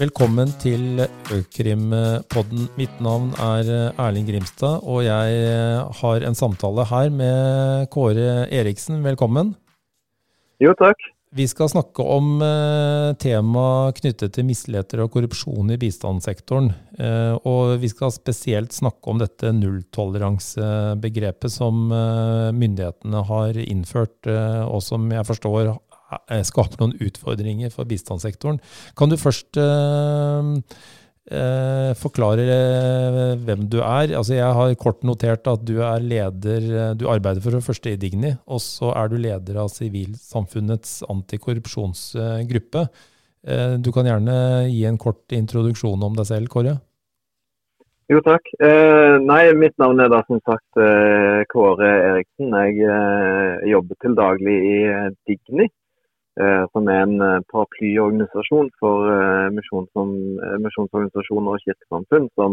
Velkommen til Økrimpodden. Mitt navn er Erling Grimstad, og jeg har en samtale her med Kåre Eriksen. Velkommen. Jo, takk. Vi skal snakke om eh, tema knyttet til misligheter og korrupsjon i bistandssektoren. Eh, og vi skal spesielt snakke om dette nulltoleransebegrepet som eh, myndighetene har innført, eh, og som jeg forstår Eh, skaper noen utfordringer for bistandssektoren. Kan du først eh, eh, forklare eh, hvem du er? Altså jeg har kort notert at du er leder eh, Du arbeider for det første i Digni, og så er du leder av Sivilsamfunnets antikorrupsjonsgruppe. Eh, du kan gjerne gi en kort introduksjon om deg selv, Kåre? Jo, takk. Eh, nei, mitt navn er da som sagt eh, Kåre Eriksen. Jeg jobber til daglig i Digni. Eh, som er en eh, paraplyorganisasjon for eh, misjonsorganisasjoner og kirkesamfunn som,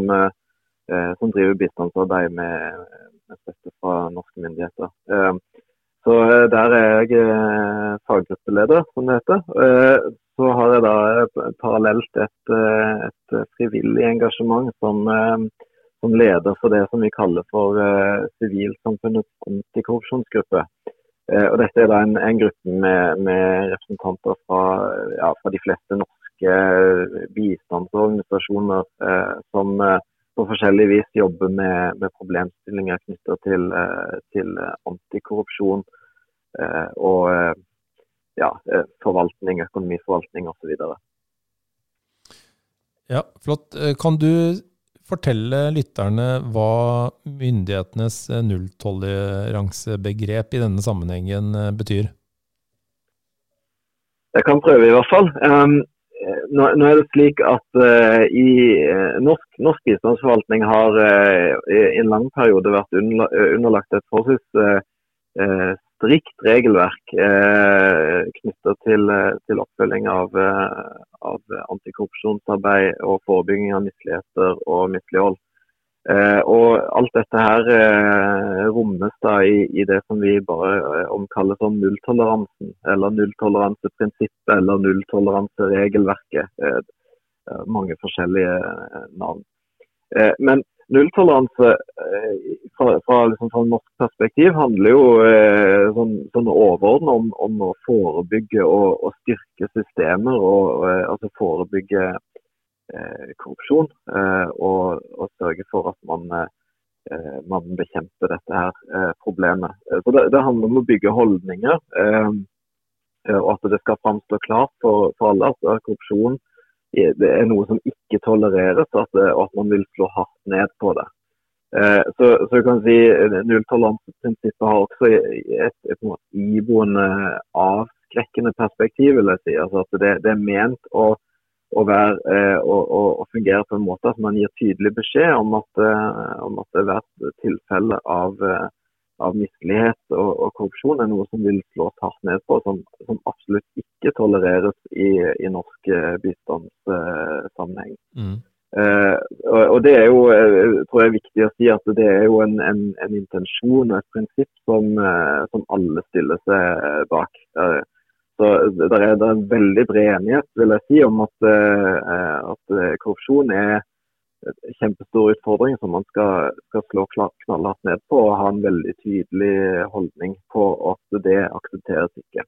som, driver bistandsarbeid med, med støtte fra norske myndigheter. Så Der er jeg faggruppeleder, som det heter. Så har jeg da parallelt et, et frivillig engasjement som, som, leder for det som vi kaller for Sivilsamfunnets antikorrupsjonsgruppe. Eh, og Dette er da en, en gruppe med, med representanter fra, ja, fra, de fleste norske bistandsorganisasjoner eh, som eh, på forskjellig vis jobber med, med problemstillinger knyttet til, eh, til antikorrupsjon eh, og eh, ja, forvaltning, økonomiforvaltning osv. Ja, flott. Kan du fortelle lytterne hva myndighetenes nulltoleransebegrep i denne sammenhengen eh, betyr? Jeg kan prøve, i hvert fall. Um, nå, nå, er det slik at uh, i uh, norsk, norsk bistandsforvaltning har uh, i en lang periode vært underlagt et forholdsvis strikt regelverk eh, knyttet til, til, oppfølging av, eh, av, antikorrupsjonsarbeid og forebygging av misligheter og mislighold. Eh, og alt dette her eh, rommes da i, i, det som vi bare eh, omkaller som nulltoleransen, eller nulltoleranseprinsippet eller nulltoleranseregelverket. Eh, mange forskjellige navn. men nulltoleranse eh, fra, fra, liksom, fra norsk perspektiv handler jo eh, sånn, sånn overordnet om, om, å forebygge og, og styrke systemer. og og, altså Forebygge eh, korrupsjon eh, og, og, sørge for at man, eh, man bekjemper dette her problemet. Så det, det, handler om å bygge holdninger. og at det skal framstå klart for, for alle at korrupsjon det er noe som ikke tolereres, at, og at man vil slå hardt ned på det. Eh, så, så kan si Nulltoleranseprinsippet har også et, et, et iboende avskrekkende perspektiv. vil jeg si. Altså at det, det er ment å, å, være, eh, å, å, fungere på en måte at man gir tydelig beskjed om at, eh, om at hvert tilfelle av av mislighet og, og, korrupsjon er noe som vil slås hardt ned på, som, som absolutt ikke tolereres i, i norsk eh, bistandssammenheng. Mm. Uh, og, og, Det er jo jeg tror jeg er viktig å si at det er jo en, en, en intensjon og et prinsipp som, som alle stiller seg bak. Så Det er, det er en veldig bred enighet vil jeg si, om at, at korrupsjon er kjempestor utfordring som man skal, skal slå knallhardt ned på og ha en veldig tydelig holdning på at det aksepteres ikke.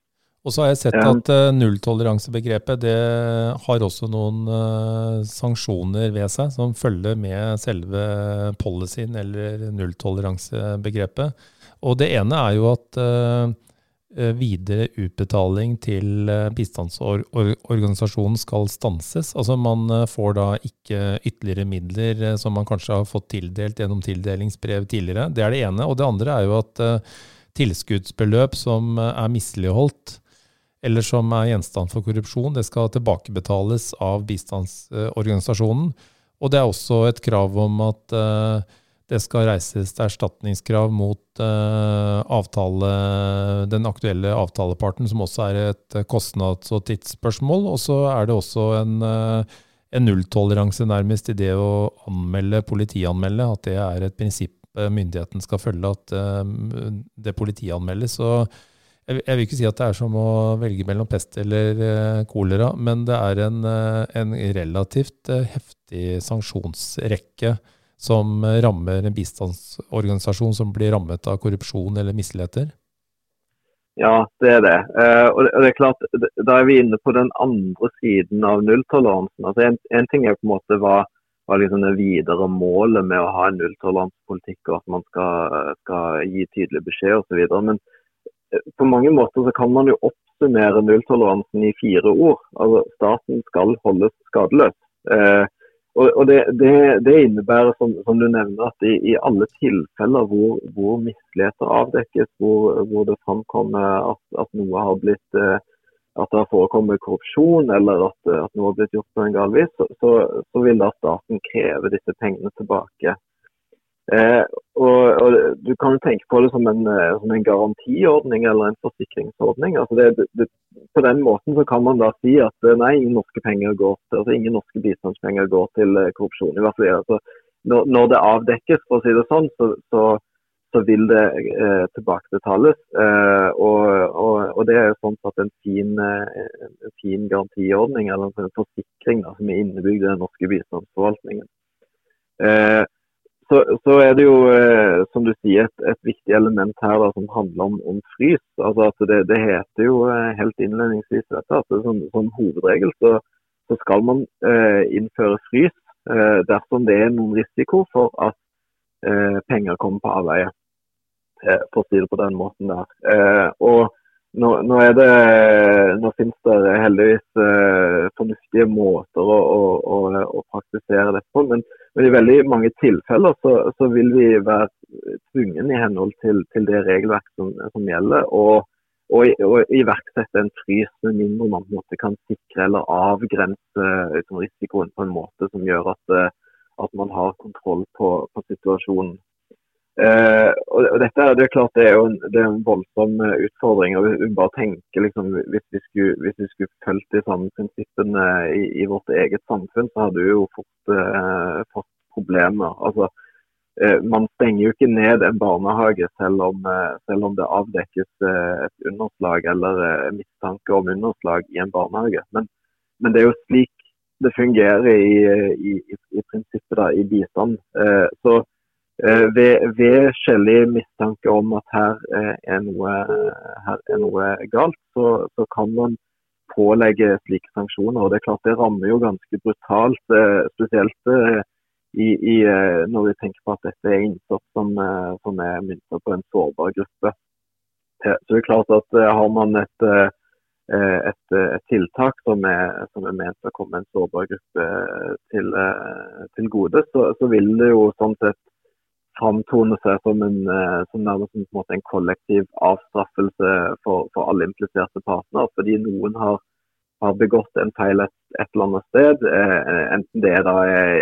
Og så har jeg sett at uh, nulltoleransebegrepet det har også noen uh, sanksjoner ved seg som følger med selve policyen eller nulltoleransebegrepet. Og det ene er jo at uh, Eh, videre utbetaling til eh, bistandsorganisasjonen skal stanses. Altså Man eh, får da ikke ytterligere midler som man kanskje har fått tildelt gjennom tildelingsbrev tidligere. Det er det ene. Og det andre er jo at tilskuddsbeløp som er misligholdt, eller som er gjenstand for korrupsjon, det skal tilbakebetales av bistandsorganisasjonen. Og det er også et krav om at det skal reises erstatningskrav mot uh, avtale, den aktuelle avtaleparten, som også er et kostnads- og tidsspørsmål. Og så er det også en, uh, en nulltoleranse nærmest i det å anmelde, politianmelde, at det er et prinsipp myndigheten skal følge, at det politianmeldes. Så jeg, vil ikke si at det er som å velge mellom pest eller eh, kolera, men det er en, eh, en relativt eh, heftig sanksjonsrekke som rammer en bistandsorganisasjon som blir rammet av korrupsjon eller misligheter? Ja, det er det. og det er klart, Da er vi inne på den andre siden av nulltoleransen. Altså en, en ting er på en måte hva, hva liksom det videre målet med å ha en nulltoleransepolitikk og at man skal, skal gi tydelig beskjed osv. Men på mange måter så kan man jo oppsummere nulltoleransen i fire ord. Altså Staten skal holdes skadeløs. Eh, og, og det, det, det, innebærer, som, som, du nevner, at i, i alle tilfeller hvor, hvor misligheter avdekkes, hvor, hvor, det framkommer at, at, noe har blitt eh, at det har forekommet korrupsjon eller at, at, noe har blitt gjort på en gal vis, så, så, så, vil da staten kreve disse pengene tilbake. Eh, og, og, Du kan jo tenke på det som en, eh, som en garantiordning eller en forsikringsordning. Altså det, det, på den måten så kan man da si at eh, nei, ingen norske penger går til, altså ingen norske bistandspenger går til eh, korrupsjon. i hvert fall. Altså, når, når, det avdekkes, for å si det sånn, så, så, så vil det eh, tilbakebetales. Eh, og, og, og, det er jo sånn at en fin, en fin garantiordning eller en forsikring da, som er innebygd i den norske bistandsforvaltningen. Eh, så, så, er det jo, eh, som du sier, et, et viktig element her da, som handler om, om frys. Altså at det, det, heter jo eh, helt innledningsvis dette, at som, som, hovedregel så, så skal man eh, innføre frys eh, dersom det er noen risiko for at eh, penger kommer på avveie. Eh, for å si det på den måten der. og nå, nå, det, nå, finnes det heldigvis eh, fornuftige måter å, å, å, å, praktisere dette på. Men, men, i veldig mange tilfeller så, så vil vi være tvungen i henhold til, til det regelverk som, som gjelder, og, og, iverksette en frys med mindre man på en måte kan sikre eller avgrense liksom, risikoen på en måte som gjør at, eh, at man har kontroll på, på situasjonen. Uh, og, dette det er klart det er jo en, det er en voldsom uh, utfordring. og vi, bare tenker liksom, hvis, vi skulle, hvis vi skulle fulgt de samme prinsippene i, i, vårt eget samfunn, så hadde vi jo fått, uh, fått problemer. Altså, man stenger jo ikke ned en barnehage selv om, selv om det avdekkes et underslag eller mistanke om underslag i en barnehage. Men, men, det er jo slik det fungerer i, i, i prinsippet da, i bistand. så Eh, ved, ved skjellig mistanke om at her eh, er noe, her er noe galt, så, så, kan man pålegge slike sanksjoner. og det er klart det rammer jo ganske brutalt, eh, spesielt i, i, når vi tenker på at dette er innsats som, som er myntet på en sårbar gruppe. Så det er klart at Har man et, et, et tiltak som er, som er, ment å komme en sårbar gruppe til, til gode, så, så vil det jo sånn sett framtone seg som, en, eh, som nærmest en, en, en, kollektiv avstraffelse for, for alle impliserte partner. Fordi noen har, har begått en feil et, et, eller annet sted. Eh, enten det da er,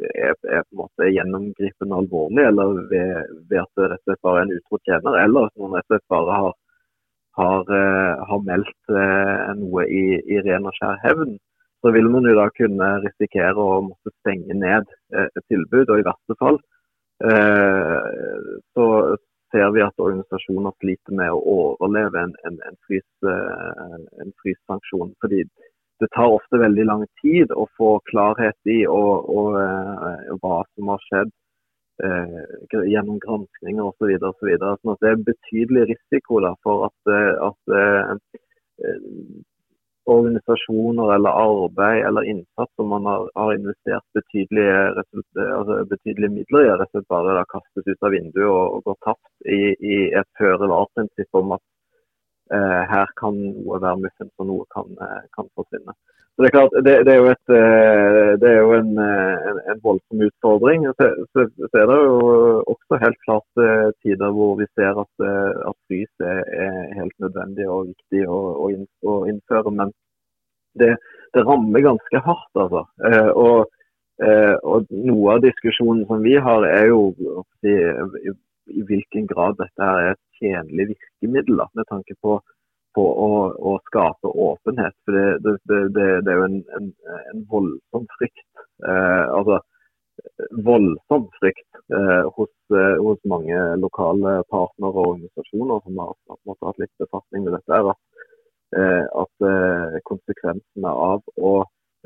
er, er, på en måte gjennomgripende alvorlig, eller ved, ved at det rett og slett bare er en utro tjener, eller at noen rett og slett bare har, har, uh, har meldt uh, noe i, i, ren og skjær hevn. Så vil man jo da kunne risikere å måtte stenge ned et tilbud, og i verste fall Eh, så ser vi at organisasjoner sliter med å overleve en, en, en, frys, eh, en fryssanksjon. Fordi det tar ofte veldig lang tid å få klarhet i og, og, og eh, hva som har skjedd eh, gjennom granskninger osv. Så videre, og så videre. sånn det er betydelig risiko da, for at, at eh, organisasjoner eller arbeid eller innsats som man har, har investert betydelige, altså betydelige, midler i, rett og slett bare da kastes ut av vinduet og, og går tapt i, i et føre-var-prinsipp om at eh, her kan noe være muffens og noe kan, eh, kan, forsvinne. Så Det er klart, det, det er jo, et, eh, det er jo en, eh, en, en, voldsom utfordring. Så, så, så, er det jo også helt klart tider hvor vi ser at, at frys er, er, helt nødvendig og viktig å, å innføre. Men det, det, rammer ganske hardt, altså. Og, og, noe av diskusjonen som vi har, er jo i, i hvilken grad dette er et tjenlig virkemiddel da, med tanke på, på å, å, skape åpenhet. For det, det, det, det er jo en, en, en voldsom frykt. Eh, altså voldsom frykt eh, hos, hos mange lokale partnere og organisasjoner som har måtte, hatt litt befatning med dette, er at, at konsekvensene av å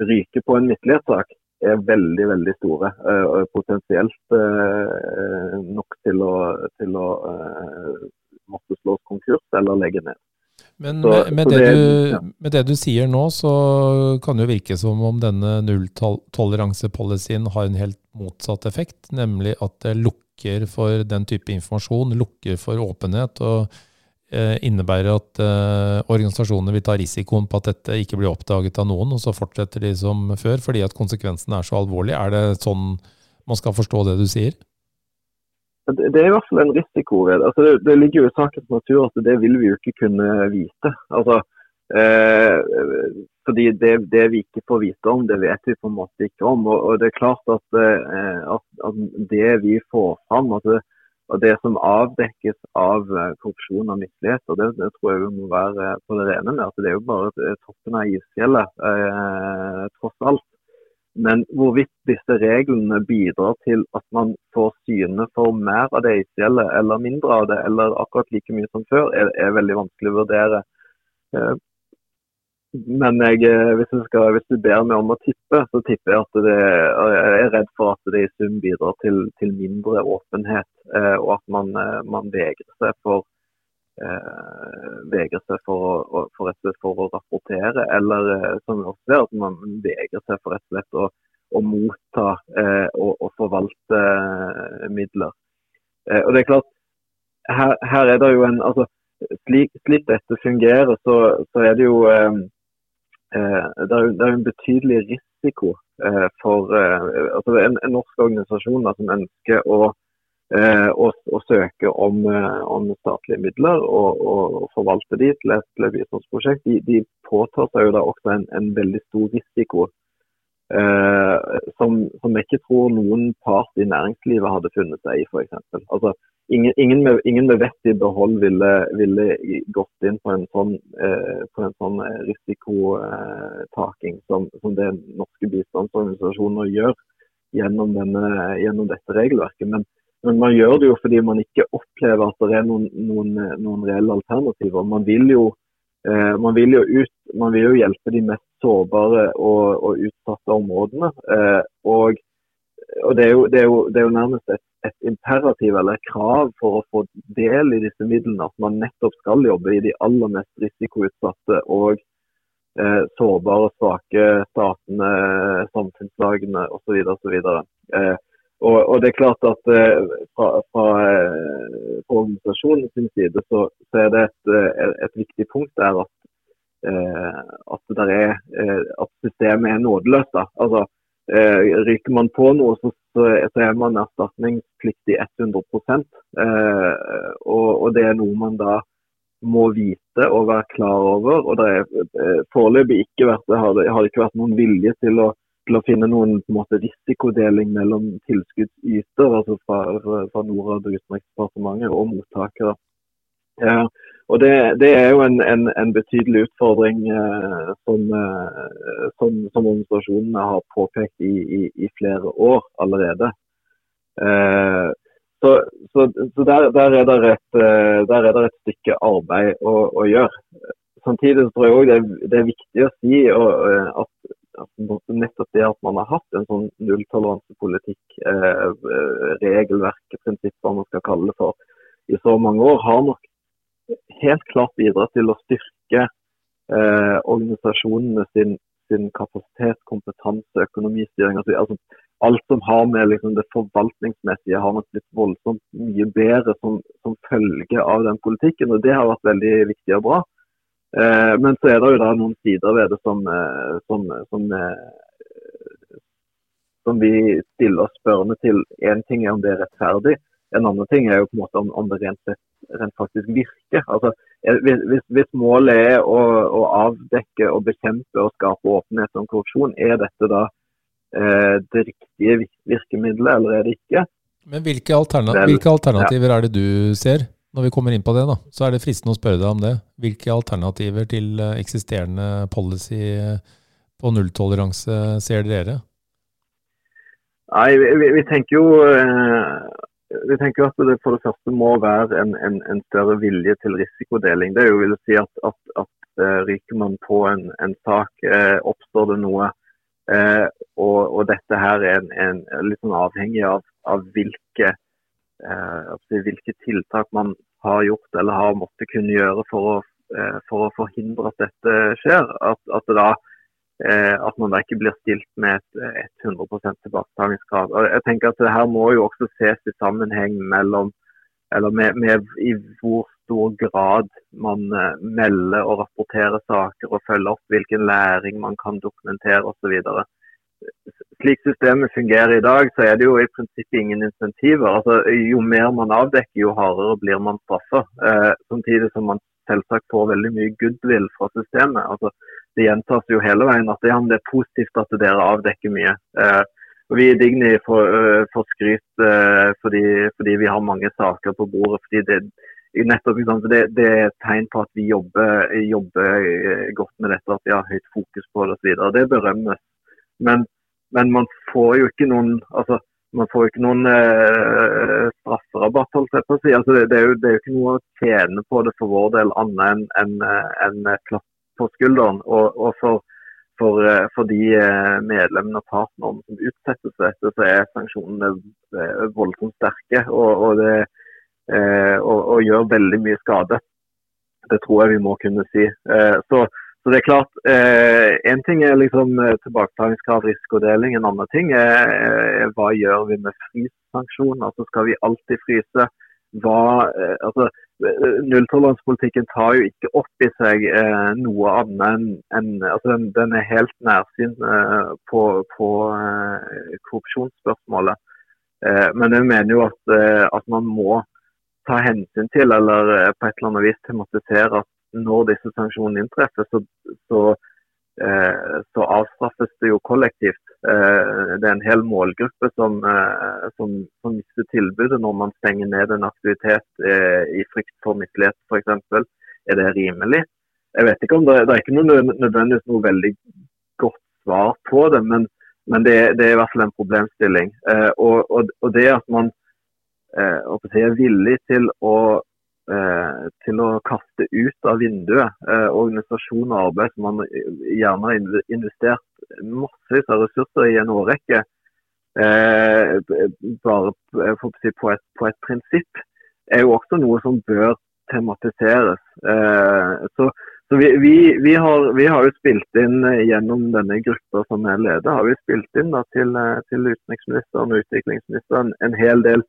ryke på en midtlighetssak er veldig veldig store. og Potensielt nok til å, til å måtte slås konkurs eller legge ned. Men så, med, med, det, det, du, med, det, du, sier nå, så kan det jo virke som om denne nulltoleransepolicyen har en helt motsatt effekt. Nemlig at det lukker for den type informasjon, lukker for åpenhet. og eh, innebærer at eh, organisasjonene vil ta risikoen på at dette ikke blir oppdaget av noen, og så fortsetter de som før fordi at konsekvensen er så alvorlig. Er det sånn man skal forstå det du sier? Det er i hvert fall en risiko ved altså det. Det ligger jo i sakens natur at det vil vi jo ikke kunne vite. Altså, eh, fordi det, det, vi ikke får vite om, det vet vi på en måte ikke om. Og, og det er klart at, eh, at, at, det vi får fram, og det som avdekkes av eh, korrupsjon og misligheter, det, det, tror jeg vi må være på det rene med. at Det er jo bare toppen av isfjellet, eh, tross alt. Men hvorvidt disse reglene bidrar til at man får syne for mer av det isfjellet eller mindre av det, eller akkurat like mye som før, er, er veldig vanskelig å vurdere. Eh, men jeg, hvis, hvis, skal, hvis, du ber meg om å tippe, så tipper jeg at det, jeg er redd for at det i sum bidrar til, til mindre åpenhet, eh, og at man, man vegrer seg for eh, vegrer seg for å, for, for å, rapportere, eller eh, som vi også ser, at man vegrer seg for rett og slett å, å motta eh, og, og, forvalte eh, midler. Eh, og det er klart, her, her, er det jo en altså, slik, slik dette fungerer, så, så er det jo det er, det er en betydelig risiko for altså en, en norsk organisasjon da, som ønsker å og, og, søke om, eh, om, statlige midler og, og, forvalte de til et, bistandsprosjekt, de, de, påtar seg jo da også en, en veldig stor risiko. Eh, som, som, jeg ikke tror noen part i næringslivet hadde funnet seg i, f.eks. Altså, ingen, ingen, med, ingen med vett i behold ville, ville, gått inn på en sånn, eh, på en sånn eh, risikotaking som, som, det norske bistandsorganisasjoner gjør gjennom, denne, gjennom dette regelverket. Men, men man gjør det jo fordi man ikke opplever at det er noen, noen, noen reelle alternativer. Man vil, jo, eh, man, vil ut, man vil, jo, hjelpe de mest sårbare og, og utsatte områdene. Eh, og, og det, er jo, det, er jo, det, er jo, nærmest et, et, imperativ eller et krav for å få del i disse midlene at man nettopp skal jobbe i de aller mest risikoutsatte og eh, sårbare, svake statene, samfunnslagene osv. osv. Eh, og, og, det er klart at eh, fra, fra, eh, fra organisasjonens side så, så, er det et, eh, et, viktig punkt der at, at, er, at systemet er nådeløst. Altså, ryker man på noe, så, så er man erstatningspliktig 100 og, og det er noe man da må vite og være klar over. og det er Foreløpig ikke vært, det har, det har ikke vært noen vilje til å til å finne noen måte, risikodeling mellom tilskuddsyter, altså fra, fra, Norad og Utenriksdepartementet, og mottakere. Eh, og det, det, er jo en, en, en betydelig utfordring eh, som, eh, som, som, organisasjonene har påpekt i, i, i flere år allerede. Eh, så, så, så der, der, er et, eh, der, er det et, stykke arbeid å, å gjøre. Samtidig tror jeg òg det, det er viktig å si og, eh, nettopp det at man har hatt en sånn nulltoleransepolitikk, eh, regelverket, prinsipp, man skal kalle det for, i så mange år, har nok helt klart bidratt til å styrke eh, organisasjonene sin, sin, kapasitet, kompetanse, økonomistyring. Altså, altså, alt som har med liksom, det forvaltningsmessige har nok blitt voldsomt mye bedre som, som følge av den politikken. og Det har vært veldig viktig og bra. Eh, men så er det jo da noen sider ved det som, eh, som, som, eh, som vi stiller oss spørrende til. Én ting er om det er rettferdig, en annen ting er jo på en måte om, om det rent, rent, faktisk virker. Altså, hvis, hvis målet er å, å, avdekke og bekjempe og skape åpenhet om korrupsjon, er dette da eh, det riktige virkemidlet, eller er det ikke? Men hvilke, alternativ, hvilke alternativer er det du ser? Når vi kommer inn på det, da, så er det fristende å spørre deg om det. Hvilke alternativer til eh, eksisterende policy eh, på nulltoleranse ser dere? Nei, vi, vi, tenker jo eh, vi tenker at det for det første må være en, en, en større vilje til risikodeling. Det jo vil si at, at, at ryker man på en, en sak, oppstår det noe. Og, og, dette her er litt sånn avhengig av, av hvilke, hvilke, tiltak man har gjort eller har måttet kunne gjøre for å, for å forhindre at dette skjer. At, at da Eh, at man da ikke blir stilt med et, 100% tilbakebetalingskrav. Jeg tenker at det her må jo også ses i sammenheng mellom, eller med, med i hvor stor grad man melder og rapporterer saker og følger opp hvilken læring man kan dokumentere osv. Slik systemet fungerer i dag, så er det jo i prinsippet ingen insentiver. Altså, jo mer man avdekker, jo hardere blir man straffa. Eh, samtidig som man selvsagt får veldig mye goodwill fra systemet. Altså, det gjentas jo hele veien at det er positivt at dere avdekker mye. Eh, og Vi i Digni får, øh, får skryt øh, fordi, fordi, vi har mange saker på bordet. fordi det, nettopp, det, det er et tegn på at vi jobber, jobber godt med dette, at vi har høyt fokus på det osv. Det berømmes. Men, men, man får jo ikke noen altså, man får ikke noen eh, strafferabatt. holdt jeg på å si. Altså, det, det, er jo, det, er jo, ikke noe å tjene på det for vår del annet enn en, en, en klapp på skulderen. Og, og for, for, eh, for, de eh, medlemmene og partnerne som utsettes for dette, så er sanksjonene eh, voldsomt sterke og, og, det, og, og, gjør veldig mye skade. Det tror jeg vi må kunne si. Så, så det er klart, Én ting er liksom tilbakebetalingskrav, risikodeling. En annen ting er, er hva gjør vi med fryssanksjoner. Altså skal vi alltid fryse? Hva, altså, Nulltoleransepolitikken tar jo ikke opp i seg eh, noe annet enn en, altså den, den, er helt nærsynt eh, på, på eh, korrupsjonsspørsmålet. Eh, men jeg mener jo at, eh, at, man må ta hensyn til, eller eh, på et eller annet vis tematisere at når disse sanksjonene inntreffer, så, så, så avstraffes det jo kollektivt. Eh, det er en hel målgruppe som, eh, som, som mister tilbudet når man stenger ned en aktivitet eh, i frykt for mislighet f.eks. Er det rimelig? Jeg vet ikke om Det, det er ikke noe, nødvendigvis noe veldig godt svar på det, men, men det, det, er i hvert fall en problemstilling. Og, og, og det at man er villig til å Eh, til å kaste ut av vinduet eh, organisasjon og arbeid som man gjerne har investert massevis av ressurser i en årrekke, eh, bare på et, på et, prinsipp, er jo også noe som bør tematiseres. så, så vi, vi, vi, har, vi, har, jo spilt inn gjennom denne gruppa som er leder, har vi spilt inn da, til, til utenriksministeren og utviklingsministeren en hel del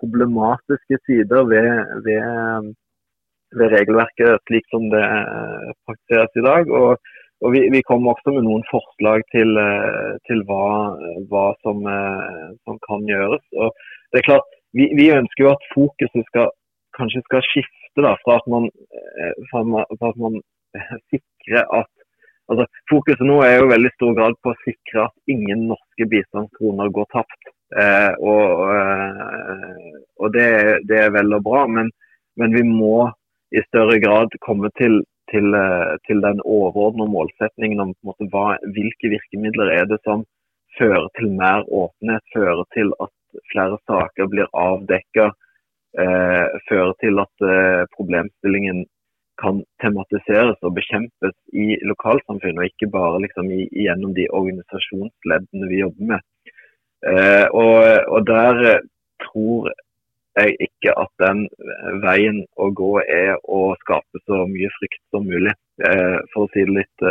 problematiske sider ved, ved, ved regelverket slik som det praktiseres i dag. Og, og vi, vi, kommer også med noen forslag til, til hva, hva som, som, kan gjøres. Og det er klart, vi, vi, ønsker jo at fokuset skal, kanskje skal skifte da, fra at man, fra at man sikrer at altså, Fokuset nå er jo veldig stor grad på å sikre at ingen norske bistandskroner går tapt. Eh, og, eh, og det, det, er vel og bra, men, men, vi må i større grad komme til, til, eh, til den overordna målsetningen om måte, hva, hvilke virkemidler er det som fører til mer åpenhet, fører til at flere saker blir avdekket, eh, fører til at eh, problemstillingen kan tematiseres og bekjempes i lokalsamfunnet, og ikke bare liksom, i, gjennom de organisasjonsleddene vi jobber med. Eh, og, og, der eh, tror jeg ikke at den veien å gå er å skape så mye frykt som mulig. Eh, for å si det litt,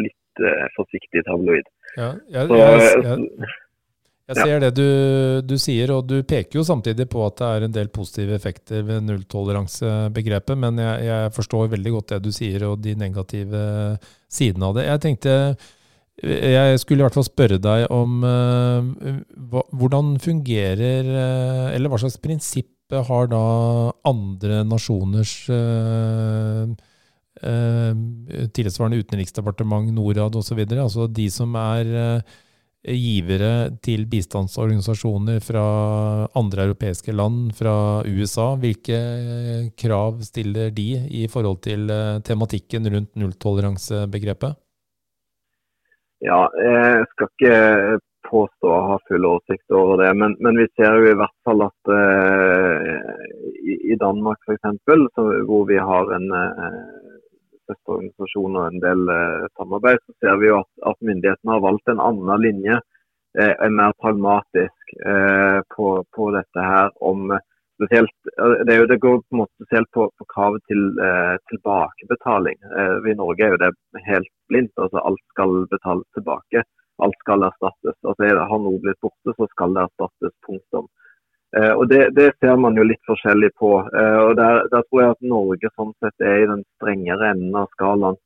litt forsiktig tabloid. Ja, jeg, jeg, jeg, jeg ser det du, du, sier, og du peker jo samtidig på at det er en del positive effekter ved nulltoleransebegrepet, men jeg, forstår veldig godt det du sier og de negative sidene av det. Jeg tenkte jeg skulle i hvert fall spørre deg om uh, hva, hvordan fungerer uh, Eller hva slags prinsipp har da andre nasjoners uh, tilsvarende utenriksdepartement, Norad osv., altså de som er givere til bistandsorganisasjoner fra andre europeiske land, fra USA. Hvilke krav stiller de i forhold til tematikken rundt nulltoleransebegrepet? Ja, jeg skal ikke påstå å ha full oversikt over det. Men, men, vi ser jo i hvert fall at uh, i, i, Danmark f.eks., hvor vi har en uh, søsterorganisasjon og en del uh, samarbeid, så ser vi jo at, at myndighetene har valgt en annen linje, en mer pragmatisk på, på, dette her om spesielt, det, jo, det, går på en måte spesielt på, på kravet til tilbakebetaling. I Norge er jo det helt blindt. altså Alt skal betales tilbake alt skal erstattes. Altså Har noe blitt borte, så skal det erstattes. Punktum. Eh, og det, det, ser man jo litt forskjellig på. Eh, og der, der, tror jeg at Norge sånn sett er i den strengere enden av skalaen.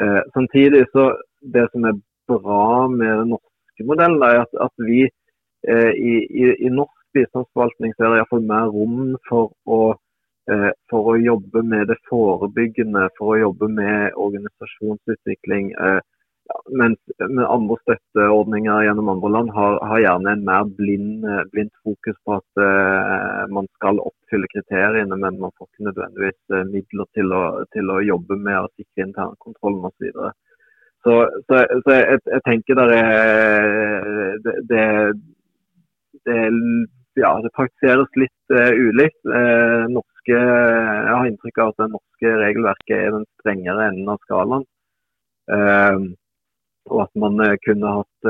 Eh, samtidig så Det som er bra med den norske modellen, er at, at vi eh, i, i, i, norsk bistandsforvaltning så er det iallfall mer rom for å eh, for å jobbe med det forebyggende, for å jobbe med organisasjonsutvikling. Eh, mens med andre støtteordninger gjennom andre land har, har gjerne en mer blind, blindt fokus på at eh, man skal oppfylle kriteriene, men man får ikke nødvendigvis uh, midler til å, til å, jobbe med å sikre internkontrollen osv. Så, så, så, så jeg, jeg, tenker der er, det, det, det, ja, det praktiseres litt uh, ulikt. norske, jeg har inntrykk av at det norske regelverket er den strengere enden av skalaen. Uh, og at man kunne hatt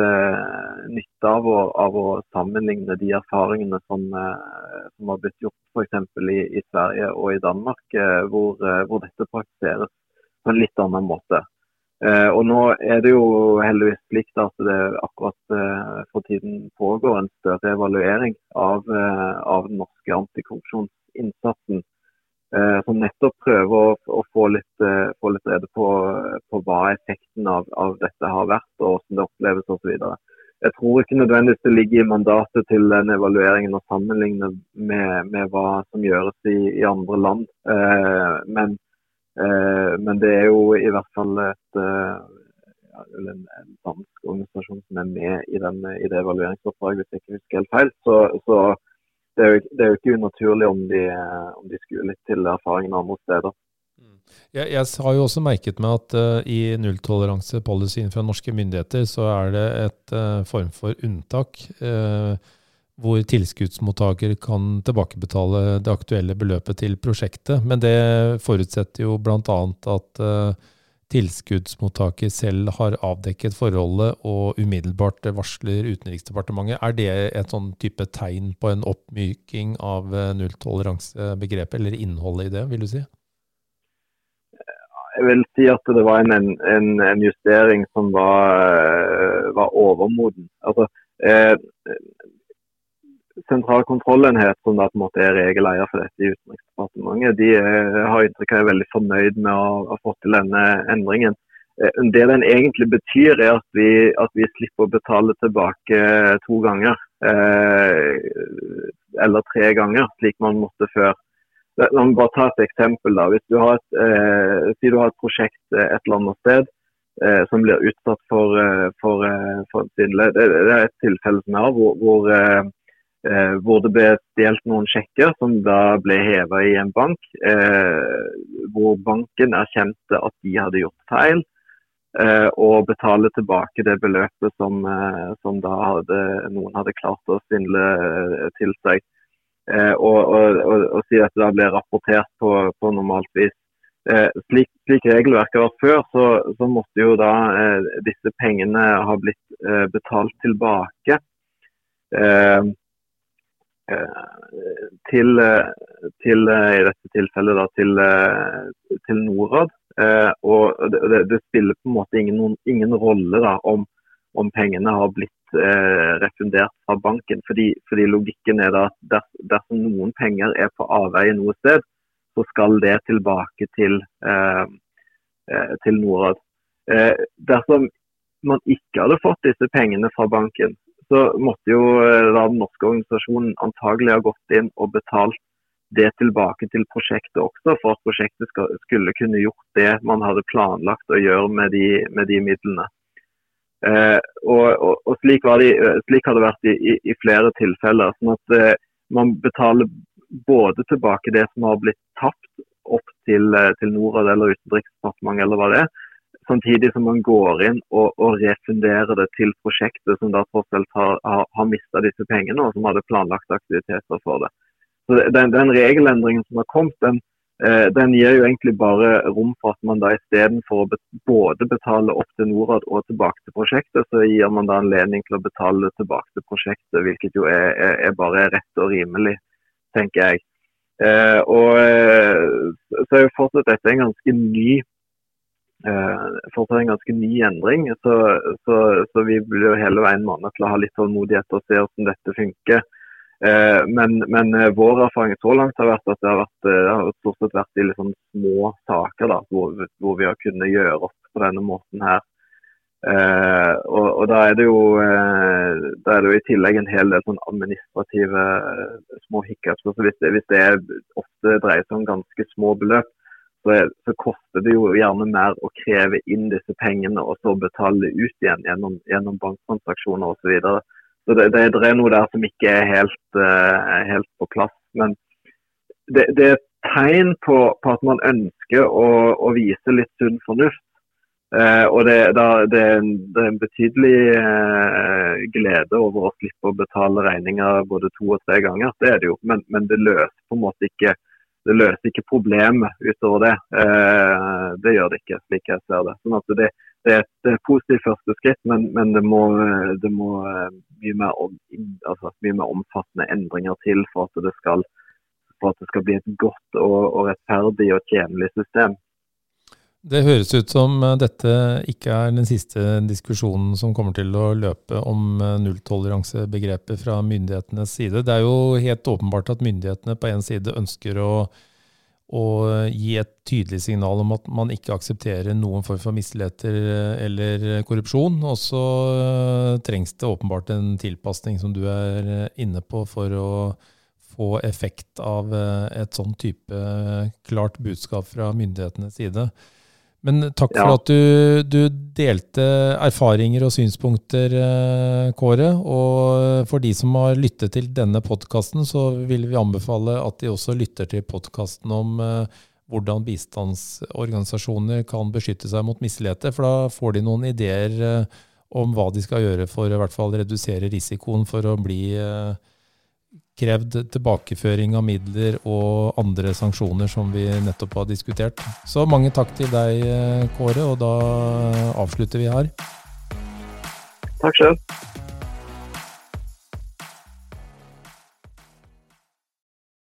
nytte av å, av å, sammenligne de erfaringene som, som har blitt gjort f.eks. I, i Sverige og i Danmark, hvor, hvor, dette praktiseres på en litt annen måte. Eh, og Nå er det jo heldigvis slik at det akkurat for tiden pågår en større evaluering av, av den norske antikorrupsjonsinnsatsen. Som nettopp prøver å, å få, litt, uh, få, litt, rede på, på hva effekten av, av, dette har vært, og hvordan det oppleves osv. Jeg tror ikke nødvendigvis det ligger i mandatet til den evalueringen å sammenligne med, med hva som gjøres i, i andre land. Uh, men, men, det er jo i hvert fall et, en, en dansk organisasjon som er med i, den, i det evalueringsoppdraget, hvis jeg ikke husker helt feil. Så, så det er, jo, det er jo ikke unaturlig om de, om de skulle litt til erfaringene andre steder. Mm. Jeg, jeg, har jo også merket meg at uh, i nulltoleransepolicyen fra norske myndigheter, så er det et uh, form for unntak. Uh, hvor tilskuddsmottaker kan tilbakebetale det aktuelle beløpet til prosjektet. Men det forutsetter jo bl.a. at tilskuddsmottaker selv har avdekket forholdet og umiddelbart varsler Utenriksdepartementet. Er det et sånn type tegn på en oppmyking av eh, nulltoleransebegrepet, eller innholdet i det, vil du si? Jeg vil si at det var en, en, en justering som var, eh, var overmoden. Altså, eh, sentral kontrollenhet, som da på en måte er regeleier for dette i Utenriksdepartementet, de er, har inntrykk av er veldig fornøyd med å ha fått til denne endringen. Eh, det den egentlig betyr, er at vi, at vi slipper å betale tilbake to ganger. Eh, eller tre ganger, slik man måtte før. La meg bare ta et eksempel. da. Hvis du har et, eh, si du har et prosjekt et eller annet sted eh, som blir utsatt for, for, for, svindel. Det, er et tilfelle som jeg har hvor, hvor Eh, hvor det ble stjålet noen sjekker som da ble heva i en bank. Eh, hvor banken erkjente at de hadde gjort feil, eh, og betalte tilbake det beløpet som, eh, som da hadde, noen hadde klart å svindle eh, til seg. Eh, og, og, og, og, si at det da ble rapportert på, på normalt vis. Slik, slik, regelverket var før, så, så måtte jo da disse pengene ha blitt betalt tilbake. Eh, Eh, til, eh, til, eh, i dette tilfellet da, til, til Norad. og det, det, spiller på en måte ingen, ingen rolle da, om, om, pengene har blitt eh, refundert fra banken. Fordi, fordi, logikken er da at dersom noen penger er på avveie noe sted, så skal det tilbake til, eh, til Norad. Eh, dersom man ikke hadde fått disse pengene fra banken, så måtte jo eh, da den norske organisasjonen antagelig ha gått inn og betalt det tilbake til prosjektet også, for at prosjektet skulle kunne gjort det man hadde planlagt å gjøre med de, med de midlene. Eh, og, og, og slik, det, eh, slik, har det vært i, i, i flere tilfeller. sånn at eh, Man betaler både tilbake det som har blitt tapt opp til, eh, til Norad eller Utenriksdepartementet, eller hva det er, samtidig som man går inn og, og refunderer det til prosjektet som da tross alt har, har, har mista disse pengene, og som hadde planlagt aktiviteter for det. Så Den, den regelendringen som har kommet, den, eh, den, gir jo egentlig bare rom for at man da istedenfor å både betale opp til Norad og tilbake til prosjektet, så gir man da anledning til å betale tilbake til prosjektet, hvilket jo er, er, er bare rett og rimelig, tenker jeg. Eh, og eh, så er jo fortsatt dette en ganske ny fortsatt en ganske ny endring. Så, så, så vi blir jo hele veien mannet til å ha litt tålmodighet og se hvordan dette funker. Eh, men, men eh, vår erfaring så langt har vært at det har, vært, det har stort sett vært i sånn små saker da, hvor, hvor, vi har kunnet gjøre opp på denne måten her. Eh, og, og, da er jo eh, da er det jo i tillegg en hel del sånn administrative eh, små hiccups. Hvis, det, hvis det ofte dreier seg om ganske små beløp, så, er, så, koster det jo gjerne mer å kreve inn disse pengene og så betale ut igjen gjennom, gjennom banktransaksjoner osv. Så, videre. så det, det, det, er noe der som ikke er helt, uh, helt på plass. Men det, det er et tegn på, på, at man ønsker å, å vise litt sunn fornuft. Uh, og det, da, det, det, er en betydelig uh, glede over å slippe å betale regninger både to og tre ganger. Det er det jo, men, men det løser på en måte ikke det løser ikke problemet utover det. Eh, det gjør det ikke, slik jeg ser det. Sånn at det, det er et positivt første skritt, men, men det, må, det må eh, mye, mer, altså, mye, mer, omfattende endringer til for at det skal, at det skal bli et godt og, og rettferdig og tjenlig system. Det høres ut som eh, dette ikke er den siste diskusjonen som kommer til å løpe om eh, nulltoleransebegrepet fra myndighetenes side. Det er jo helt åpenbart at myndighetene på en side ønsker å, å gi et tydelig signal om at man ikke aksepterer noen form for misligheter eh, eller korrupsjon. Og så trengs det åpenbart en tilpasning, som du er inne på, for å få effekt av et sånn type klart budskap fra myndighetenes side. Men takk for ja. at du, du, delte erfaringer og synspunkter, eh, Kåre. Og for de som har lyttet til denne podkasten, så vil vi anbefale at de også lytter til podkasten om eh, hvordan bistandsorganisasjoner kan beskytte seg mot misligheter. For da får de noen ideer eh, om hva de skal gjøre for å i hvert fall redusere risikoen for å bli krevd tilbakeføring av midler og andre sanksjoner som vi nettopp har diskutert. Så mange takk til deg, Kåre, og da avslutter vi her. Takk selv.